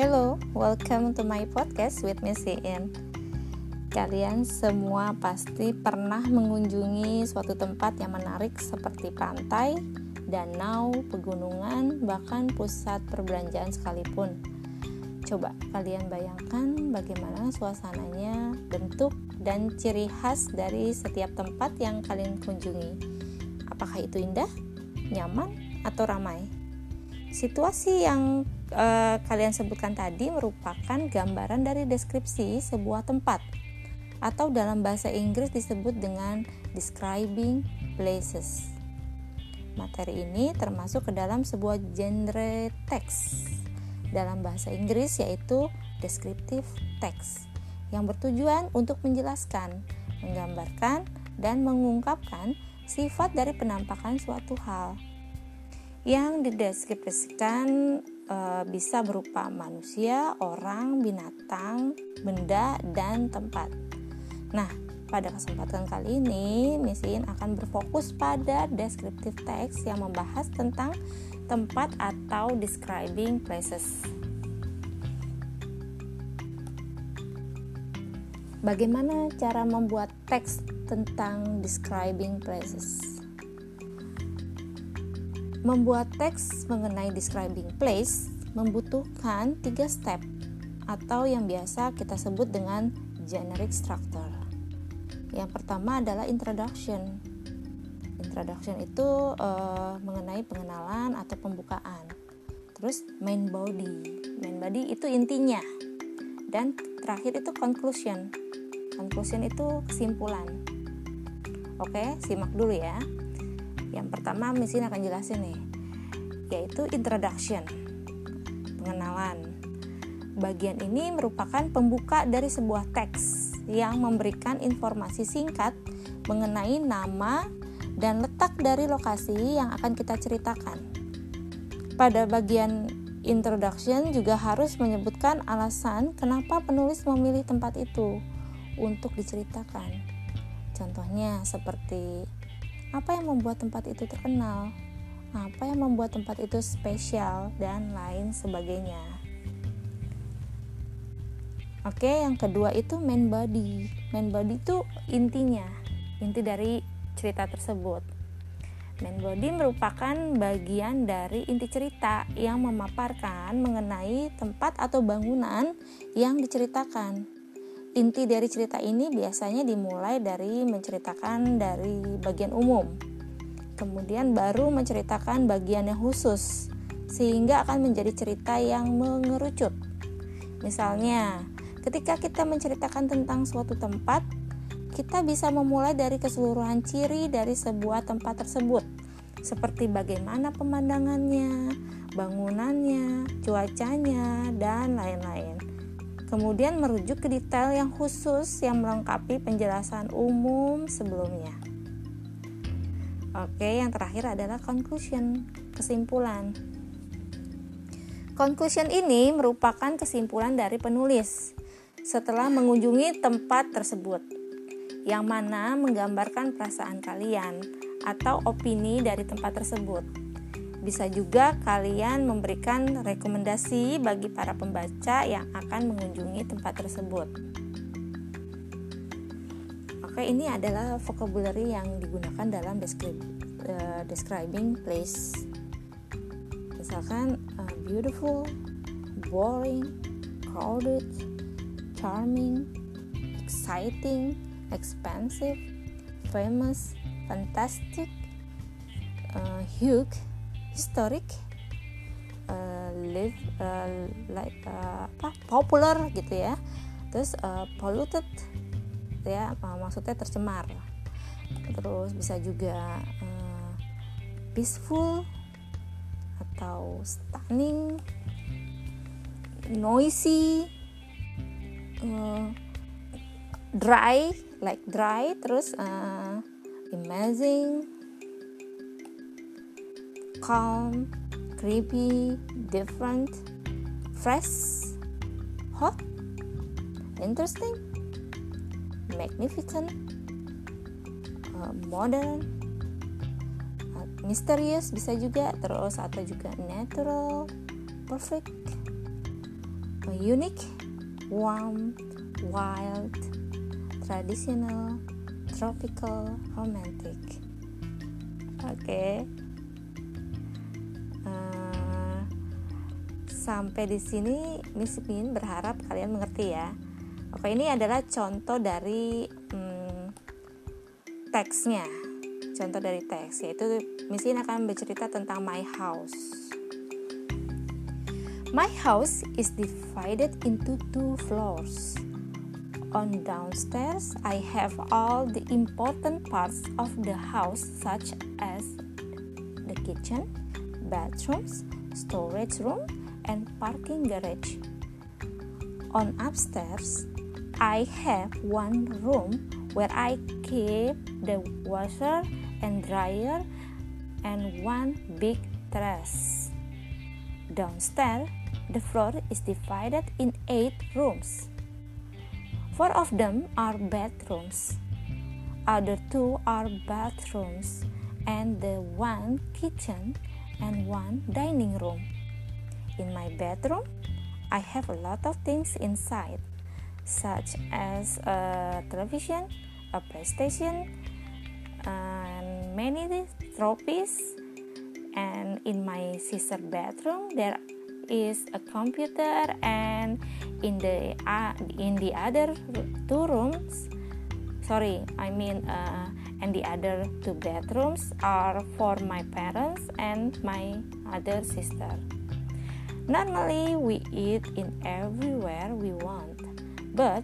Hello, welcome to my podcast with Missy In. Kalian semua pasti pernah mengunjungi suatu tempat yang menarik seperti pantai, danau, pegunungan, bahkan pusat perbelanjaan sekalipun. Coba kalian bayangkan bagaimana suasananya, bentuk, dan ciri khas dari setiap tempat yang kalian kunjungi. Apakah itu indah, nyaman, atau ramai? Situasi yang uh, kalian sebutkan tadi merupakan gambaran dari deskripsi sebuah tempat. Atau dalam bahasa Inggris disebut dengan describing places. Materi ini termasuk ke dalam sebuah genre teks. Dalam bahasa Inggris yaitu descriptive text yang bertujuan untuk menjelaskan, menggambarkan, dan mengungkapkan sifat dari penampakan suatu hal. Yang dideskripsikan e, bisa berupa manusia, orang, binatang, benda, dan tempat. Nah, pada kesempatan kali ini, Misin akan berfokus pada descriptive text yang membahas tentang tempat atau describing places. Bagaimana cara membuat teks tentang describing places? Membuat teks mengenai describing place membutuhkan tiga step atau yang biasa kita sebut dengan generic structure. Yang pertama adalah introduction. Introduction itu uh, mengenai pengenalan atau pembukaan. Terus main body. Main body itu intinya. Dan terakhir itu conclusion. Conclusion itu kesimpulan. Oke, simak dulu ya. Yang pertama mesin akan jelasin nih, yaitu introduction, pengenalan. Bagian ini merupakan pembuka dari sebuah teks yang memberikan informasi singkat mengenai nama dan letak dari lokasi yang akan kita ceritakan. Pada bagian introduction juga harus menyebutkan alasan kenapa penulis memilih tempat itu untuk diceritakan. Contohnya seperti apa yang membuat tempat itu terkenal, apa yang membuat tempat itu spesial, dan lain sebagainya. Oke, yang kedua itu main body. Main body itu intinya, inti dari cerita tersebut. Main body merupakan bagian dari inti cerita yang memaparkan mengenai tempat atau bangunan yang diceritakan inti dari cerita ini biasanya dimulai dari menceritakan dari bagian umum, kemudian baru menceritakan bagian yang khusus, sehingga akan menjadi cerita yang mengerucut. Misalnya, ketika kita menceritakan tentang suatu tempat, kita bisa memulai dari keseluruhan ciri dari sebuah tempat tersebut, seperti bagaimana pemandangannya, bangunannya, cuacanya, dan lain-lain kemudian merujuk ke detail yang khusus yang melengkapi penjelasan umum sebelumnya. Oke, yang terakhir adalah conclusion, kesimpulan. Conclusion ini merupakan kesimpulan dari penulis setelah mengunjungi tempat tersebut, yang mana menggambarkan perasaan kalian atau opini dari tempat tersebut bisa juga kalian memberikan rekomendasi bagi para pembaca yang akan mengunjungi tempat tersebut. Oke, ini adalah vocabulary yang digunakan dalam describe, uh, describing place. Misalkan uh, beautiful, boring, crowded, charming, exciting, expensive, famous, fantastic, uh, huge, historic uh, live uh, like uh, apa popular gitu ya. Terus uh, polluted ya maksudnya tercemar. Terus bisa juga uh, peaceful atau stunning noisy uh, dry like dry. Terus uh, amazing calm, creepy, different, fresh, hot, interesting, magnificent, uh, modern, uh, mysterious bisa juga terus atau juga natural, perfect, a unique, warm, wild, traditional, tropical, romantic. Oke. Okay. Sampai di sini Miss Min berharap kalian mengerti ya. Oke, ini adalah contoh dari hmm, teksnya. Contoh dari teks yaitu Miss Min akan bercerita tentang my house. My house is divided into two floors. On downstairs, I have all the important parts of the house, such as the kitchen, bathrooms, storage room, and parking garage. On upstairs, I have one room where I keep the washer and dryer and one big terrace. Downstairs, the floor is divided in eight rooms. Four of them are bedrooms. Other two are bathrooms and the one kitchen and one dining room. In my bedroom, I have a lot of things inside, such as a television, a PlayStation, and many trophies. And in my sister bedroom, there is a computer and in the uh, in the other two rooms sorry i mean uh, and the other two bedrooms are for my parents and my other sister normally we eat in everywhere we want but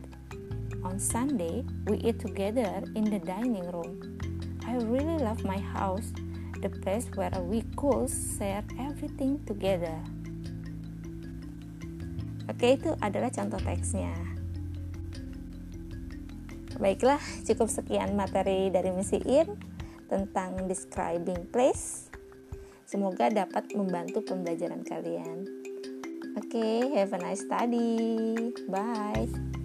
on sunday we eat together in the dining room i really love my house the place where we could share everything together Oke, itu adalah contoh teksnya. Baiklah, cukup sekian materi dari Misi In tentang describing place. Semoga dapat membantu pembelajaran kalian. Oke, okay, have a nice study. Bye.